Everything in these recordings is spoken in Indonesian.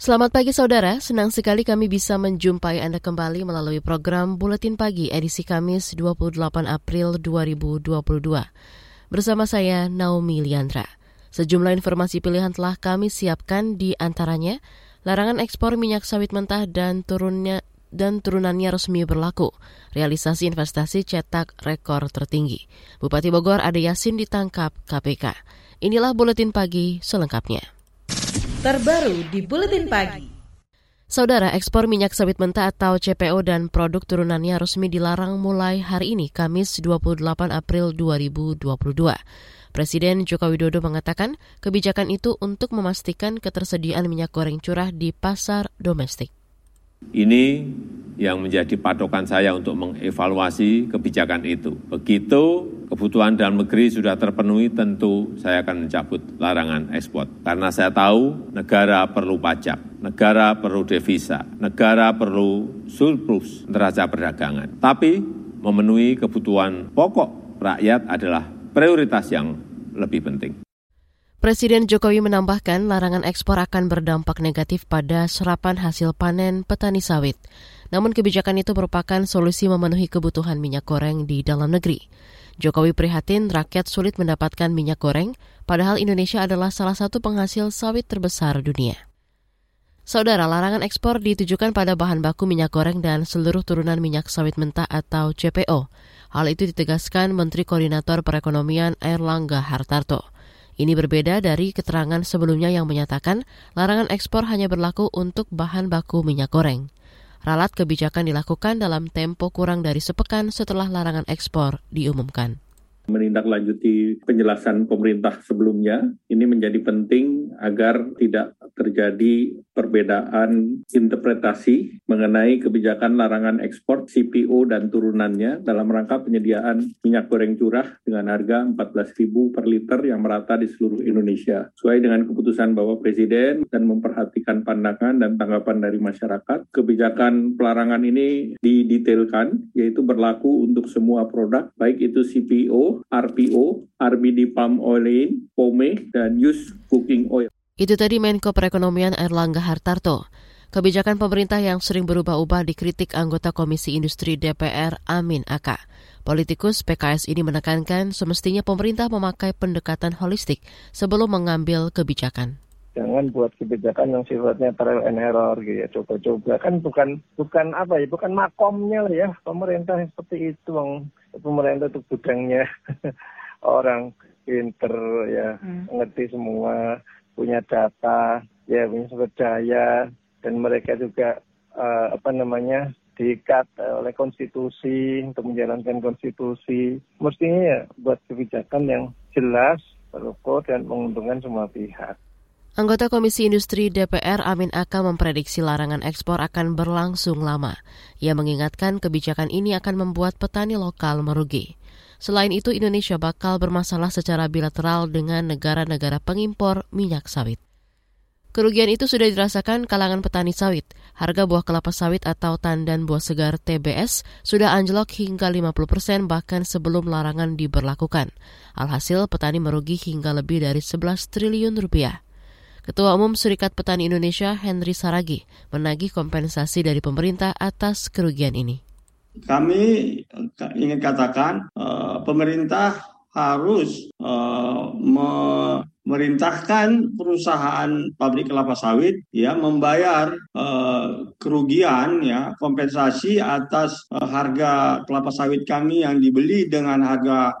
Selamat pagi saudara, senang sekali kami bisa menjumpai Anda kembali melalui program Buletin Pagi edisi Kamis 28 April 2022. Bersama saya Naomi Liandra. Sejumlah informasi pilihan telah kami siapkan di antaranya larangan ekspor minyak sawit mentah dan turunnya dan turunannya resmi berlaku. Realisasi investasi cetak rekor tertinggi. Bupati Bogor Ade Yasin ditangkap KPK. Inilah buletin pagi selengkapnya terbaru di Buletin Pagi. Saudara, ekspor minyak sawit mentah atau CPO dan produk turunannya resmi dilarang mulai hari ini, Kamis 28 April 2022. Presiden Joko Widodo mengatakan kebijakan itu untuk memastikan ketersediaan minyak goreng curah di pasar domestik. Ini yang menjadi patokan saya untuk mengevaluasi kebijakan itu. Begitu kebutuhan dalam negeri sudah terpenuhi, tentu saya akan mencabut larangan ekspor. Karena saya tahu negara perlu pajak, negara perlu devisa, negara perlu surplus neraca perdagangan. Tapi memenuhi kebutuhan pokok rakyat adalah prioritas yang lebih penting. Presiden Jokowi menambahkan larangan ekspor akan berdampak negatif pada serapan hasil panen petani sawit. Namun kebijakan itu merupakan solusi memenuhi kebutuhan minyak goreng di dalam negeri. Jokowi prihatin rakyat sulit mendapatkan minyak goreng, padahal Indonesia adalah salah satu penghasil sawit terbesar dunia. Saudara, larangan ekspor ditujukan pada bahan baku minyak goreng dan seluruh turunan minyak sawit mentah atau CPO. Hal itu ditegaskan Menteri Koordinator Perekonomian Erlangga Hartarto. Ini berbeda dari keterangan sebelumnya yang menyatakan larangan ekspor hanya berlaku untuk bahan baku minyak goreng. Ralat kebijakan dilakukan dalam tempo kurang dari sepekan setelah larangan ekspor diumumkan menindaklanjuti penjelasan pemerintah sebelumnya. Ini menjadi penting agar tidak terjadi perbedaan interpretasi mengenai kebijakan larangan ekspor CPO dan turunannya dalam rangka penyediaan minyak goreng curah dengan harga 14.000 per liter yang merata di seluruh Indonesia. Sesuai dengan keputusan Bapak Presiden dan memperhatikan pandangan dan tanggapan dari masyarakat, kebijakan pelarangan ini didetailkan yaitu berlaku untuk semua produk baik itu CPO RPO, RBD palm oil, POME, dan used cooking oil. Itu tadi Menko Perekonomian Erlangga Hartarto. Kebijakan pemerintah yang sering berubah-ubah dikritik anggota Komisi Industri DPR Amin Aka. Politikus PKS ini menekankan semestinya pemerintah memakai pendekatan holistik sebelum mengambil kebijakan jangan buat kebijakan yang sifatnya trial and error gitu ya. Coba-coba. Kan bukan bukan apa ya bukan makomnya lah ya. Pemerintah seperti itu bang. Pemerintah itu gudangnya. Orang pinter ya hmm. ngerti semua punya data ya punya sumber daya. Dan mereka juga uh, apa namanya diikat oleh konstitusi untuk menjalankan konstitusi. Mestinya ya buat kebijakan yang jelas terukur dan menguntungkan semua pihak. Anggota Komisi Industri DPR Amin Aka memprediksi larangan ekspor akan berlangsung lama. Ia mengingatkan kebijakan ini akan membuat petani lokal merugi. Selain itu, Indonesia bakal bermasalah secara bilateral dengan negara-negara pengimpor minyak sawit. Kerugian itu sudah dirasakan kalangan petani sawit. Harga buah kelapa sawit atau tandan buah segar TBS sudah anjlok hingga 50 persen bahkan sebelum larangan diberlakukan. Alhasil petani merugi hingga lebih dari 11 triliun rupiah. Ketua Umum Serikat Petani Indonesia Henry Saragi menagih kompensasi dari pemerintah atas kerugian ini. Kami ingin katakan uh, pemerintah harus uh, memerintahkan perusahaan pabrik kelapa sawit ya membayar kerugian ya kompensasi atas harga kelapa sawit kami yang dibeli dengan harga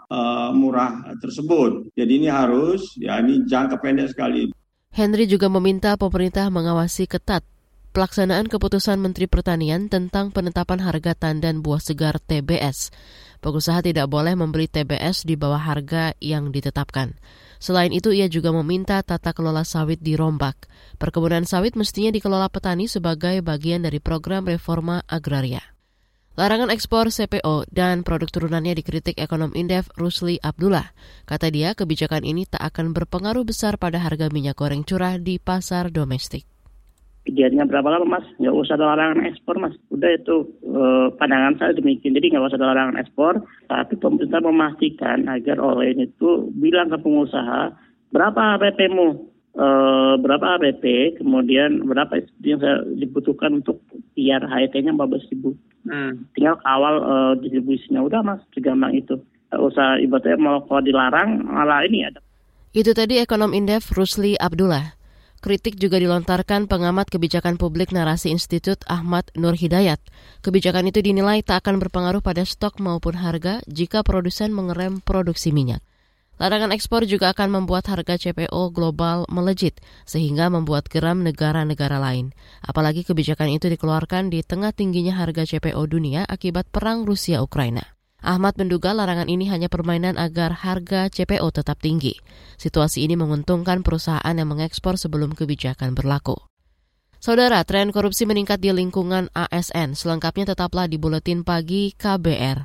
murah tersebut. Jadi ini harus ya ini jangka pendek sekali. Henry juga meminta pemerintah mengawasi ketat pelaksanaan keputusan Menteri Pertanian tentang penetapan harga tandan buah segar TBS. Pengusaha tidak boleh membeli TBS di bawah harga yang ditetapkan. Selain itu, ia juga meminta tata kelola sawit dirombak. Perkebunan sawit mestinya dikelola petani sebagai bagian dari program reforma agraria. Larangan ekspor CPO dan produk turunannya dikritik ekonom Indef Rusli Abdullah. Kata dia, kebijakan ini tak akan berpengaruh besar pada harga minyak goreng curah di pasar domestik. Kejadiannya berapa lama mas? Nggak usah ada larangan ekspor mas. Udah itu eh, pandangan saya demikian. Jadi nggak usah ada larangan ekspor tapi pemerintah memastikan agar oleh itu bilang ke pengusaha berapa HPP-mu eh, berapa HPP kemudian berapa yang saya dibutuhkan untuk biar HET-nya 14 ribu hmm. tinggal kawal eh, distribusinya udah mas segampang itu usah ibaratnya mau kalau dilarang malah ini ada itu tadi ekonom Indef Rusli Abdullah. Kritik juga dilontarkan pengamat kebijakan publik Narasi Institut Ahmad Nur Hidayat. Kebijakan itu dinilai tak akan berpengaruh pada stok maupun harga jika produsen mengerem produksi minyak. Larangan ekspor juga akan membuat harga CPO global melejit, sehingga membuat geram negara-negara lain. Apalagi kebijakan itu dikeluarkan di tengah tingginya harga CPO dunia akibat perang Rusia-Ukraina. Ahmad menduga larangan ini hanya permainan agar harga CPO tetap tinggi. Situasi ini menguntungkan perusahaan yang mengekspor sebelum kebijakan berlaku. Saudara, tren korupsi meningkat di lingkungan ASN. Selengkapnya tetaplah di Buletin Pagi KBR.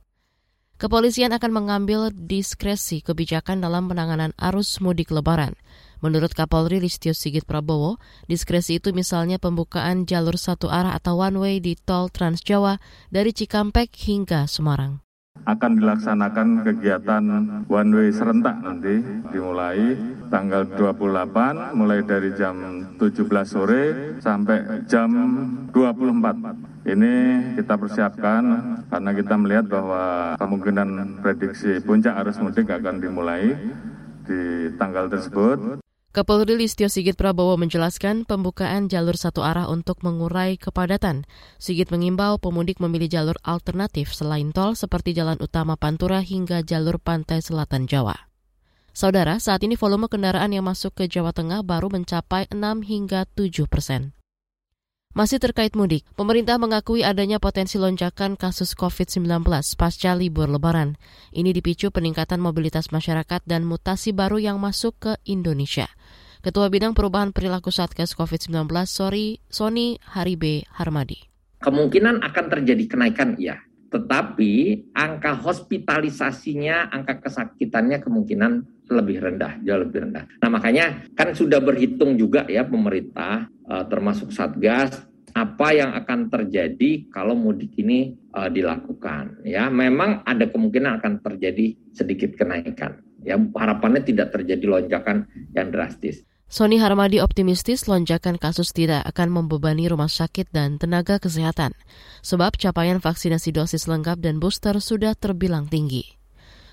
Kepolisian akan mengambil diskresi kebijakan dalam penanganan arus mudik lebaran. Menurut Kapolri Listio Sigit Prabowo, diskresi itu misalnya pembukaan jalur satu arah atau one way di tol Trans Jawa dari Cikampek hingga Semarang akan dilaksanakan kegiatan one way serentak nanti dimulai tanggal 28 mulai dari jam 17 sore sampai jam 24. Ini kita persiapkan karena kita melihat bahwa kemungkinan prediksi puncak arus mudik akan dimulai di tanggal tersebut. Kapolri Listio Sigit Prabowo menjelaskan pembukaan jalur satu arah untuk mengurai kepadatan. Sigit mengimbau pemudik memilih jalur alternatif selain tol seperti jalan utama Pantura hingga jalur pantai selatan Jawa. Saudara, saat ini volume kendaraan yang masuk ke Jawa Tengah baru mencapai 6 hingga 7 persen. Masih terkait mudik, pemerintah mengakui adanya potensi lonjakan kasus COVID-19 pasca libur lebaran. Ini dipicu peningkatan mobilitas masyarakat dan mutasi baru yang masuk ke Indonesia. Ketua Bidang Perubahan Perilaku Satgas COVID-19, Sorry, Sony Haribe Harmadi. Kemungkinan akan terjadi kenaikan, ya. Tetapi angka hospitalisasinya, angka kesakitannya kemungkinan lebih rendah, jauh lebih rendah. Nah makanya kan sudah berhitung juga ya pemerintah uh, termasuk Satgas apa yang akan terjadi kalau mudik ini uh, dilakukan. Ya memang ada kemungkinan akan terjadi sedikit kenaikan. Ya harapannya tidak terjadi lonjakan yang drastis. Sony Harmadi optimistis lonjakan kasus tidak akan membebani rumah sakit dan tenaga kesehatan, sebab capaian vaksinasi dosis lengkap dan booster sudah terbilang tinggi.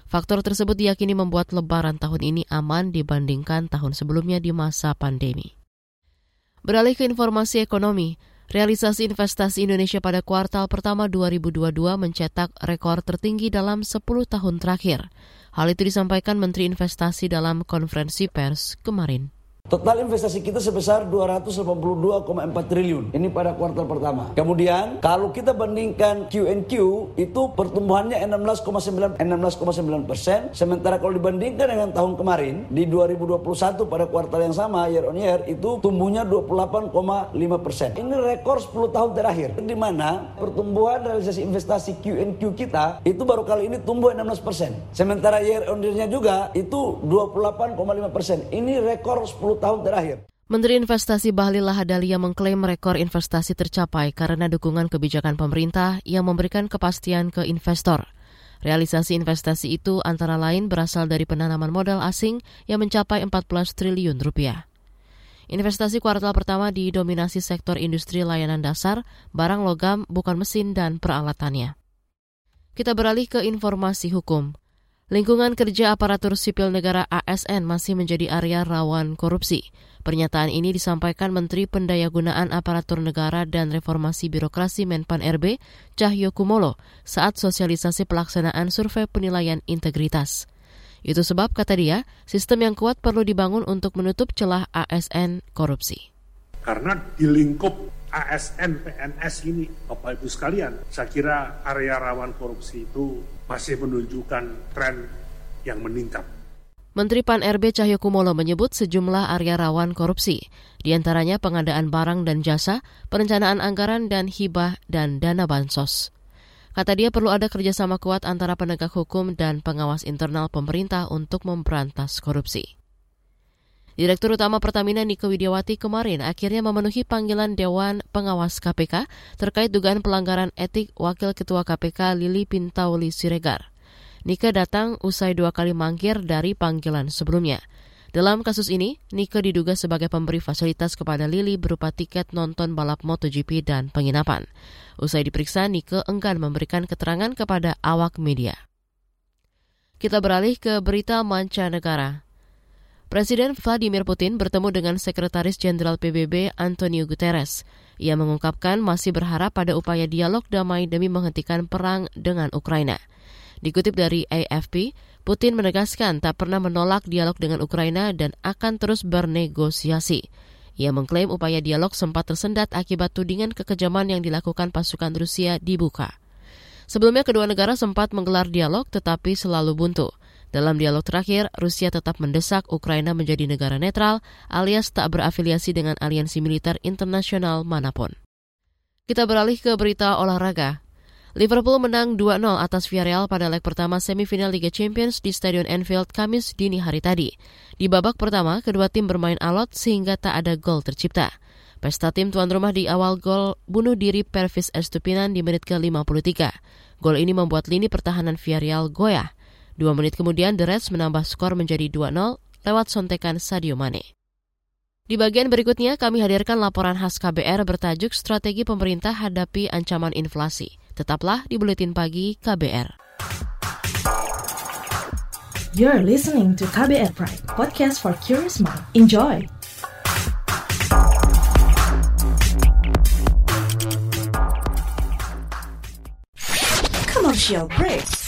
Faktor tersebut diyakini membuat lebaran tahun ini aman dibandingkan tahun sebelumnya di masa pandemi. Beralih ke informasi ekonomi, realisasi investasi Indonesia pada kuartal pertama 2022 mencetak rekor tertinggi dalam 10 tahun terakhir. Hal itu disampaikan Menteri Investasi dalam konferensi pers kemarin. Total investasi kita sebesar 282,4 triliun. Ini pada kuartal pertama. Kemudian kalau kita bandingkan QNQ itu pertumbuhannya 16,9 16,9 persen. Sementara kalau dibandingkan dengan tahun kemarin di 2021 pada kuartal yang sama year on year itu tumbuhnya 28,5 persen. Ini rekor 10 tahun terakhir. Di mana pertumbuhan realisasi investasi QNQ kita itu baru kali ini tumbuh 16 persen. Sementara year on year-nya juga itu 28,5 persen. Ini rekor 10 tahun terakhir. Menteri Investasi Bahlil Lahadalia mengklaim rekor investasi tercapai karena dukungan kebijakan pemerintah yang memberikan kepastian ke investor. Realisasi investasi itu antara lain berasal dari penanaman modal asing yang mencapai 14 triliun rupiah. Investasi kuartal pertama didominasi sektor industri layanan dasar, barang logam, bukan mesin, dan peralatannya. Kita beralih ke informasi hukum. Lingkungan kerja aparatur sipil negara ASN masih menjadi area rawan korupsi. Pernyataan ini disampaikan Menteri Pendayagunaan Aparatur Negara dan Reformasi Birokrasi Menpan RB, Cahyo Kumolo, saat sosialisasi pelaksanaan survei penilaian integritas. Itu sebab, kata dia, sistem yang kuat perlu dibangun untuk menutup celah ASN korupsi. Karena di lingkup ASN PNS ini, Bapak Ibu sekalian, saya kira area rawan korupsi itu masih menunjukkan tren yang meningkat. Menteri Pan RB Cahyokumolo menyebut sejumlah area rawan korupsi, di antaranya pengadaan barang dan jasa, perencanaan anggaran dan hibah dan dana bansos. Kata dia perlu ada kerjasama kuat antara penegak hukum dan pengawas internal pemerintah untuk memberantas korupsi. Direktur Utama Pertamina Nike Widiawati kemarin akhirnya memenuhi panggilan Dewan Pengawas KPK terkait dugaan pelanggaran etik Wakil Ketua KPK Lili Pintauli Siregar. Nike datang usai dua kali mangkir dari panggilan sebelumnya. Dalam kasus ini, Nike diduga sebagai pemberi fasilitas kepada Lili berupa tiket nonton balap MotoGP dan penginapan. Usai diperiksa, Nike enggan memberikan keterangan kepada awak media. Kita beralih ke berita mancanegara. Presiden Vladimir Putin bertemu dengan Sekretaris Jenderal PBB Antonio Guterres. Ia mengungkapkan masih berharap pada upaya dialog damai demi menghentikan perang dengan Ukraina. Dikutip dari AFP, Putin menegaskan tak pernah menolak dialog dengan Ukraina dan akan terus bernegosiasi. Ia mengklaim upaya dialog sempat tersendat akibat tudingan kekejaman yang dilakukan pasukan Rusia dibuka. Sebelumnya kedua negara sempat menggelar dialog tetapi selalu buntu. Dalam dialog terakhir, Rusia tetap mendesak Ukraina menjadi negara netral alias tak berafiliasi dengan aliansi militer internasional mana pun. Kita beralih ke berita olahraga. Liverpool menang 2-0 atas Villarreal pada leg pertama semifinal Liga Champions di Stadion Anfield Kamis dini hari tadi. Di babak pertama, kedua tim bermain alot sehingga tak ada gol tercipta. Pesta tim tuan rumah di awal gol bunuh diri Pervis Estupinan di menit ke-53. Gol ini membuat lini pertahanan Villarreal goyah. Dua menit kemudian, The Reds menambah skor menjadi 2-0 lewat sontekan Sadio Mane. Di bagian berikutnya, kami hadirkan laporan khas KBR bertajuk Strategi Pemerintah Hadapi Ancaman Inflasi. Tetaplah di Buletin Pagi KBR. You're listening to KBR Pride, podcast for curious mind. Enjoy! Commercial break.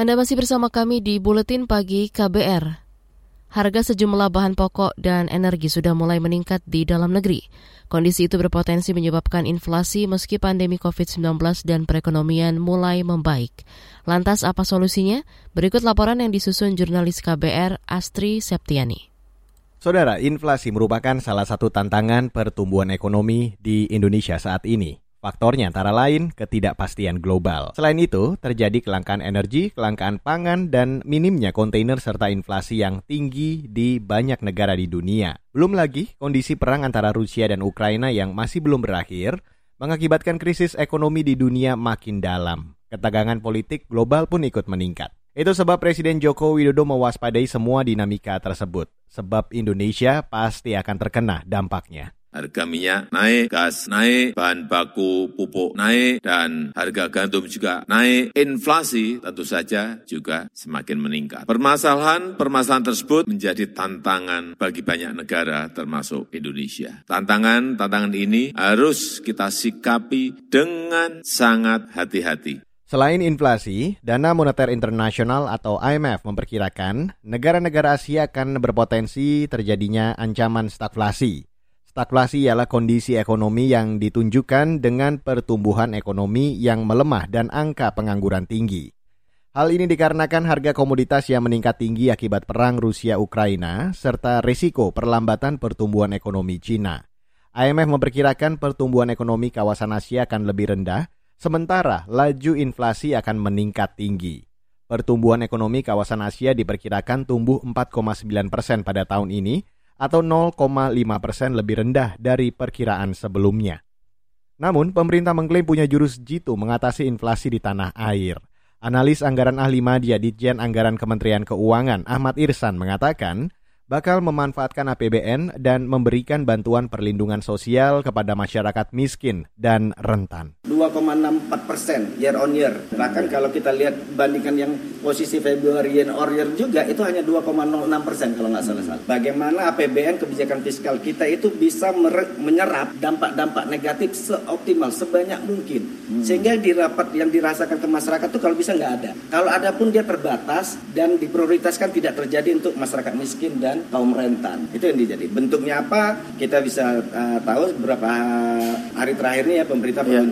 Anda masih bersama kami di Buletin Pagi KBR. Harga sejumlah bahan pokok dan energi sudah mulai meningkat di dalam negeri. Kondisi itu berpotensi menyebabkan inflasi meski pandemi COVID-19 dan perekonomian mulai membaik. Lantas apa solusinya? Berikut laporan yang disusun jurnalis KBR Astri Septiani. Saudara, inflasi merupakan salah satu tantangan pertumbuhan ekonomi di Indonesia saat ini. Faktornya antara lain ketidakpastian global. Selain itu, terjadi kelangkaan energi, kelangkaan pangan, dan minimnya kontainer serta inflasi yang tinggi di banyak negara di dunia. Belum lagi kondisi perang antara Rusia dan Ukraina yang masih belum berakhir mengakibatkan krisis ekonomi di dunia makin dalam. Ketegangan politik global pun ikut meningkat. Itu sebab Presiden Joko Widodo mewaspadai semua dinamika tersebut, sebab Indonesia pasti akan terkena dampaknya. Harga minyak naik, gas naik, bahan baku pupuk naik, dan harga gandum juga naik. Inflasi tentu saja juga semakin meningkat. Permasalahan-permasalahan tersebut menjadi tantangan bagi banyak negara termasuk Indonesia. Tantangan-tantangan ini harus kita sikapi dengan sangat hati-hati. Selain inflasi, Dana Moneter Internasional atau IMF memperkirakan negara-negara Asia akan berpotensi terjadinya ancaman stagflasi Stagflasi ialah kondisi ekonomi yang ditunjukkan dengan pertumbuhan ekonomi yang melemah dan angka pengangguran tinggi. Hal ini dikarenakan harga komoditas yang meningkat tinggi akibat perang Rusia-Ukraina serta risiko perlambatan pertumbuhan ekonomi Cina. IMF memperkirakan pertumbuhan ekonomi kawasan Asia akan lebih rendah, sementara laju inflasi akan meningkat tinggi. Pertumbuhan ekonomi kawasan Asia diperkirakan tumbuh 4,9 persen pada tahun ini, atau 0,5 persen lebih rendah dari perkiraan sebelumnya. Namun, pemerintah mengklaim punya jurus jitu mengatasi inflasi di tanah air. Analis anggaran ahli media Ditjen Anggaran Kementerian Keuangan Ahmad Irsan mengatakan, bakal memanfaatkan APBN dan memberikan bantuan perlindungan sosial kepada masyarakat miskin dan rentan. 2,64 persen year on year. Bahkan kalau kita lihat bandingkan yang posisi Februari year on year juga itu hanya 2,06 persen kalau nggak salah. salah. Bagaimana APBN kebijakan fiskal kita itu bisa menyerap dampak-dampak negatif seoptimal sebanyak mungkin. Hmm. Sehingga di rapat yang dirasakan ke masyarakat itu kalau bisa nggak ada. Kalau ada pun dia terbatas dan diprioritaskan tidak terjadi untuk masyarakat miskin dan kaum rentan. Itu yang dijadi. Bentuknya apa? Kita bisa uh, tahu beberapa hari terakhir ini ya pemerintah yeah.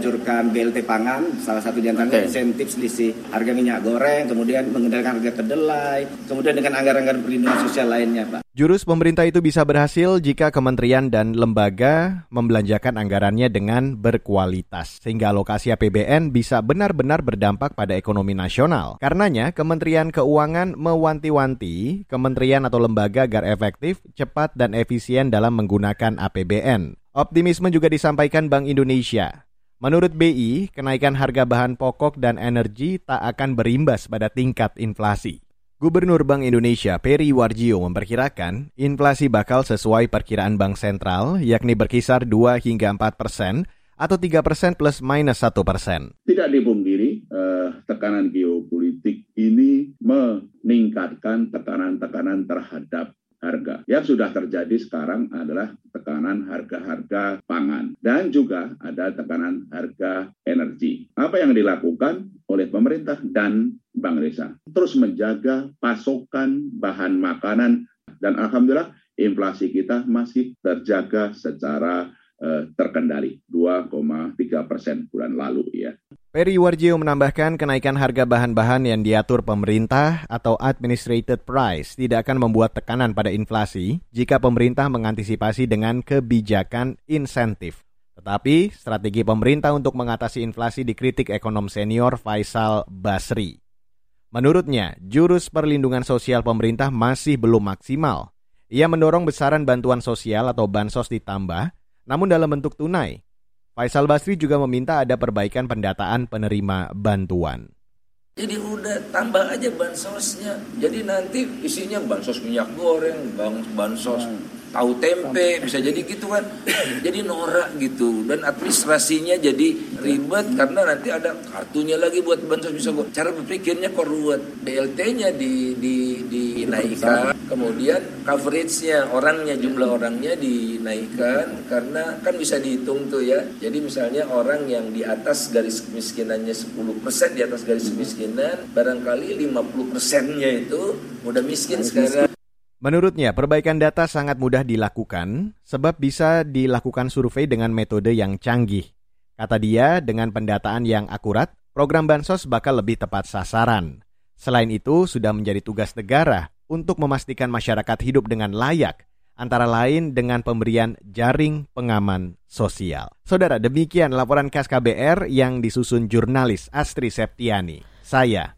BLT pangan, salah satu di antaranya okay. insentif selisih harga minyak goreng, kemudian mengendalikan harga kedelai, kemudian dengan anggaran-anggaran perlindungan sosial lainnya, Pak. Jurus pemerintah itu bisa berhasil jika kementerian dan lembaga membelanjakan anggarannya dengan berkualitas, sehingga alokasi APBN bisa benar-benar berdampak pada ekonomi nasional. Karenanya, Kementerian Keuangan mewanti-wanti kementerian atau lembaga agar efektif, cepat, dan efisien dalam menggunakan APBN. Optimisme juga disampaikan Bank Indonesia. Menurut BI, kenaikan harga bahan pokok dan energi tak akan berimbas pada tingkat inflasi. Gubernur Bank Indonesia Peri Warjio memperkirakan inflasi bakal sesuai perkiraan Bank Sentral, yakni berkisar 2 hingga 4 persen atau 3 persen plus minus 1 persen. Tidak dipungkiri, eh, tekanan geopolitik ini meningkatkan tekanan-tekanan terhadap harga. Yang sudah terjadi sekarang adalah tekanan harga-harga pangan dan juga ada tekanan harga energi. Apa yang dilakukan oleh pemerintah dan Bank Indonesia terus menjaga pasokan bahan makanan dan alhamdulillah inflasi kita masih terjaga secara terkendali 2,3 persen bulan lalu ya. Peri Warjio menambahkan kenaikan harga bahan-bahan yang diatur pemerintah atau administrated price tidak akan membuat tekanan pada inflasi jika pemerintah mengantisipasi dengan kebijakan insentif. Tetapi strategi pemerintah untuk mengatasi inflasi dikritik ekonom senior Faisal Basri. Menurutnya, jurus perlindungan sosial pemerintah masih belum maksimal. Ia mendorong besaran bantuan sosial atau bansos ditambah, namun dalam bentuk tunai Faisal Basri juga meminta ada perbaikan pendataan penerima bantuan. Jadi udah tambah aja bansosnya. Jadi nanti isinya bansos minyak goreng, bansos hmm. Tahu tempe, bisa jadi gitu kan. Jadi norak gitu. Dan administrasinya jadi ribet karena nanti ada kartunya lagi buat bansos bisa cara berpikirnya kok ruwet. BLT-nya di, di dinaikkan. Kemudian coveragenya orangnya jumlah orangnya dinaikkan karena kan bisa dihitung tuh ya. Jadi misalnya orang yang di atas garis kemiskinannya 10% di atas garis kemiskinan barangkali 50 persennya itu udah miskin sekarang Menurutnya, perbaikan data sangat mudah dilakukan sebab bisa dilakukan survei dengan metode yang canggih. Kata dia, dengan pendataan yang akurat, program bansos bakal lebih tepat sasaran. Selain itu, sudah menjadi tugas negara untuk memastikan masyarakat hidup dengan layak, antara lain dengan pemberian jaring pengaman sosial. Saudara, demikian laporan khas KBR yang disusun jurnalis Astri Septiani. Saya,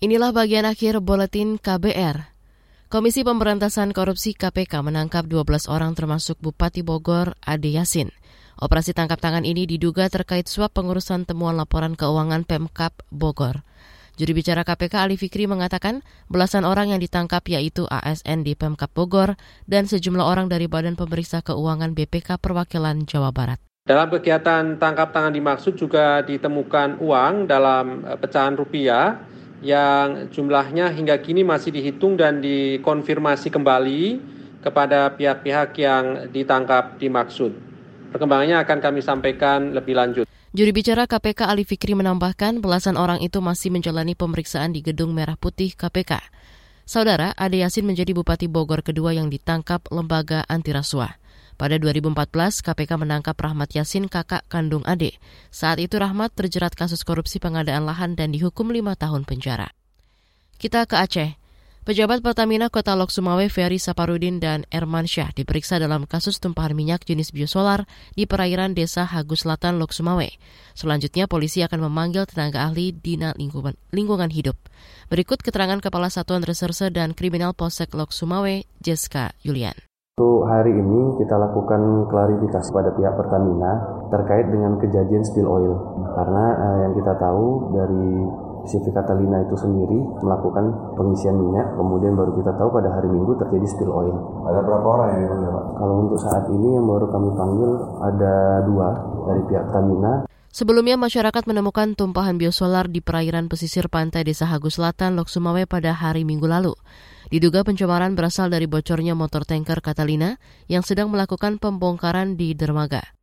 Inilah bagian akhir buletin KBR. Komisi Pemberantasan Korupsi KPK menangkap 12 orang termasuk Bupati Bogor Ade Yasin. Operasi tangkap tangan ini diduga terkait suap pengurusan temuan laporan keuangan Pemkap Bogor. Juri bicara KPK Ali Fikri mengatakan belasan orang yang ditangkap yaitu ASN di Pemkap Bogor dan sejumlah orang dari Badan Pemeriksa Keuangan BPK Perwakilan Jawa Barat. Dalam kegiatan tangkap tangan dimaksud juga ditemukan uang dalam eh, pecahan rupiah yang jumlahnya hingga kini masih dihitung dan dikonfirmasi kembali kepada pihak-pihak yang ditangkap dimaksud. Perkembangannya akan kami sampaikan lebih lanjut. Juri bicara KPK Ali Fikri menambahkan belasan orang itu masih menjalani pemeriksaan di Gedung Merah Putih KPK. Saudara, Ade Yasin menjadi Bupati Bogor kedua yang ditangkap lembaga anti rasuah. Pada 2014, KPK menangkap Rahmat Yasin, kakak kandung Ade. Saat itu Rahmat terjerat kasus korupsi pengadaan lahan dan dihukum lima tahun penjara. Kita ke Aceh. Pejabat Pertamina Kota Lok Sumawe Ferry Saparudin dan Erman Syah diperiksa dalam kasus tumpahan minyak jenis biosolar di perairan desa Hagu Selatan Lok Sumawe. Selanjutnya polisi akan memanggil tenaga ahli Dina Lingkungan, Lingkungan Hidup. Berikut keterangan Kepala Satuan Reserse dan Kriminal Polsek Lok Sumawe, Jessica Yulian. Untuk hari ini kita lakukan klarifikasi pada pihak Pertamina terkait dengan kejadian spill oil. Karena eh, yang kita tahu dari CV Catalina itu sendiri melakukan pengisian minyak, kemudian baru kita tahu pada hari Minggu terjadi spill oil. Ada berapa orang yang dipanggil Pak? Kalau untuk saat ini yang baru kami panggil ada dua dari pihak Pertamina. Sebelumnya masyarakat menemukan tumpahan biosolar di perairan pesisir pantai Desa Hagu Selatan, Lok Sumawe pada hari Minggu lalu. Diduga pencemaran berasal dari bocornya motor tanker Catalina yang sedang melakukan pembongkaran di dermaga.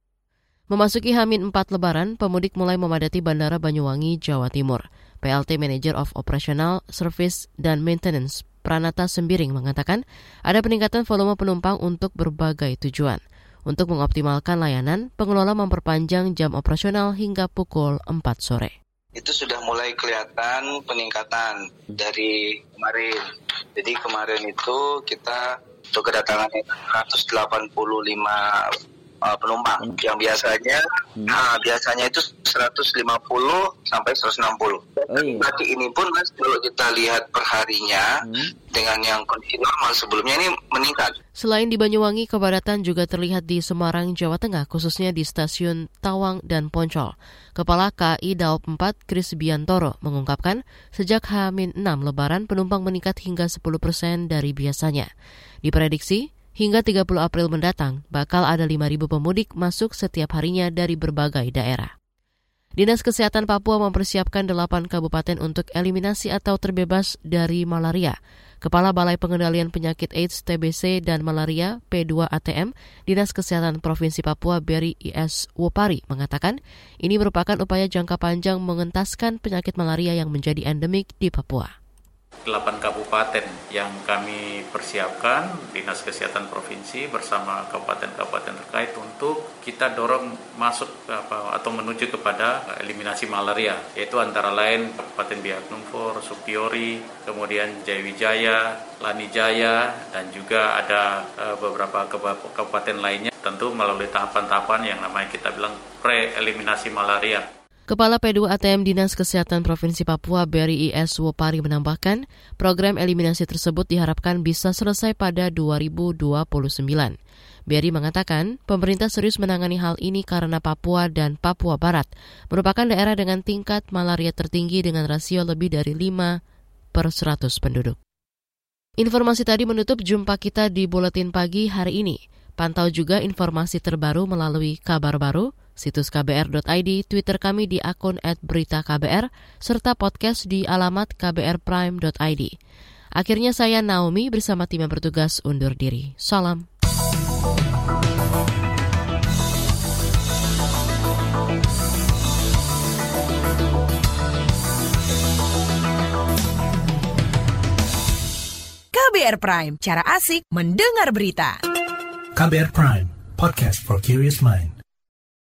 Memasuki Hamin 4 Lebaran, pemudik mulai memadati Bandara Banyuwangi, Jawa Timur. PLT Manager of Operational Service dan Maintenance Pranata Sembiring mengatakan ada peningkatan volume penumpang untuk berbagai tujuan. Untuk mengoptimalkan layanan, pengelola memperpanjang jam operasional hingga pukul 4 sore. Itu sudah mulai kelihatan peningkatan dari kemarin. Jadi kemarin itu kita untuk kedatangan 185 uh, penumpang hmm. yang biasanya hmm. nah, biasanya itu 150 sampai 160. Oh, iya. Berarti ini pun mas kalau kita lihat perharinya hmm. dengan yang kondisi normal sebelumnya ini meningkat. Selain di Banyuwangi, kepadatan juga terlihat di Semarang, Jawa Tengah, khususnya di stasiun Tawang dan Poncol. Kepala KI Daop 4, Kris Biantoro, mengungkapkan sejak H-6 Lebaran penumpang meningkat hingga 10 persen dari biasanya. Diprediksi, Hingga 30 April mendatang, bakal ada 5.000 pemudik masuk setiap harinya dari berbagai daerah. Dinas Kesehatan Papua mempersiapkan 8 kabupaten untuk eliminasi atau terbebas dari malaria. Kepala Balai Pengendalian Penyakit AIDS, TBC, dan Malaria P2ATM, Dinas Kesehatan Provinsi Papua Beri IS Wopari mengatakan ini merupakan upaya jangka panjang mengentaskan penyakit malaria yang menjadi endemik di Papua. 8 kabupaten yang kami persiapkan Dinas Kesehatan Provinsi bersama kabupaten-kabupaten terkait untuk kita dorong masuk apa, atau menuju kepada eliminasi malaria yaitu antara lain Kabupaten Biak Numfor, Supiori, kemudian Jayawijaya, Lanijaya dan juga ada uh, beberapa kabupaten lainnya tentu melalui tahapan-tahapan yang namanya kita bilang pre-eliminasi malaria Kepala P2 ATM Dinas Kesehatan Provinsi Papua Beri IS Wopari menambahkan, program eliminasi tersebut diharapkan bisa selesai pada 2029. Beri mengatakan, pemerintah serius menangani hal ini karena Papua dan Papua Barat merupakan daerah dengan tingkat malaria tertinggi dengan rasio lebih dari 5 per 100 penduduk. Informasi tadi menutup jumpa kita di Buletin Pagi hari ini. Pantau juga informasi terbaru melalui kabar baru situs kbr.id, Twitter kami di akun @beritaKBR, serta podcast di alamat kbrprime.id. Akhirnya saya Naomi bersama tim yang bertugas undur diri. Salam. KBR Prime, cara asik mendengar berita. KBR Prime, podcast for curious mind.